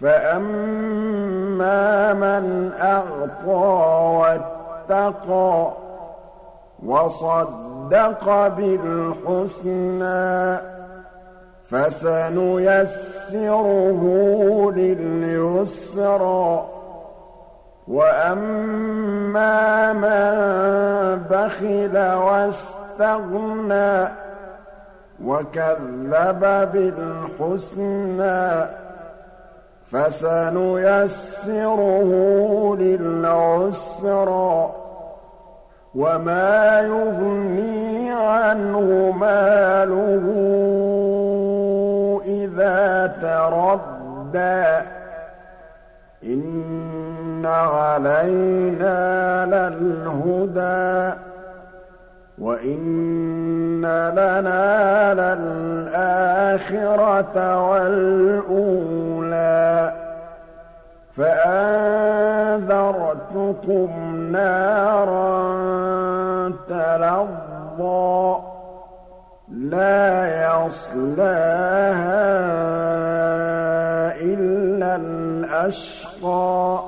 فأما من أعطى واتقى وصدق بالحسنى فسنيسره لليسرى وأما من بخل واستغنى وكذب بالحسنى فسنيسره للعسرى وما يغني عنه ماله إذا تردى إن علينا للهدى وإن لنا للآخرة والأولى فأنذرتكم نارا تلظى لا يصلاها إلا الأشقى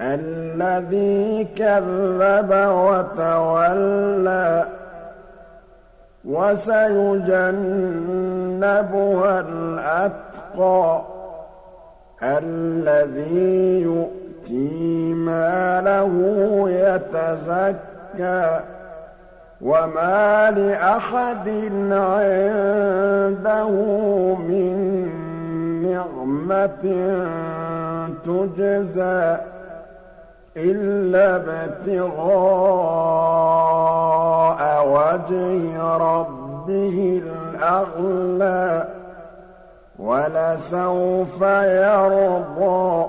الذي كذب وتولى وسيجنبها الأتقى الذي يؤتي ماله يتزكى وما لأحد عنده من نعمة تجزى إلا ابتغاء وجه ربه الأعلى ولسوف يرضى.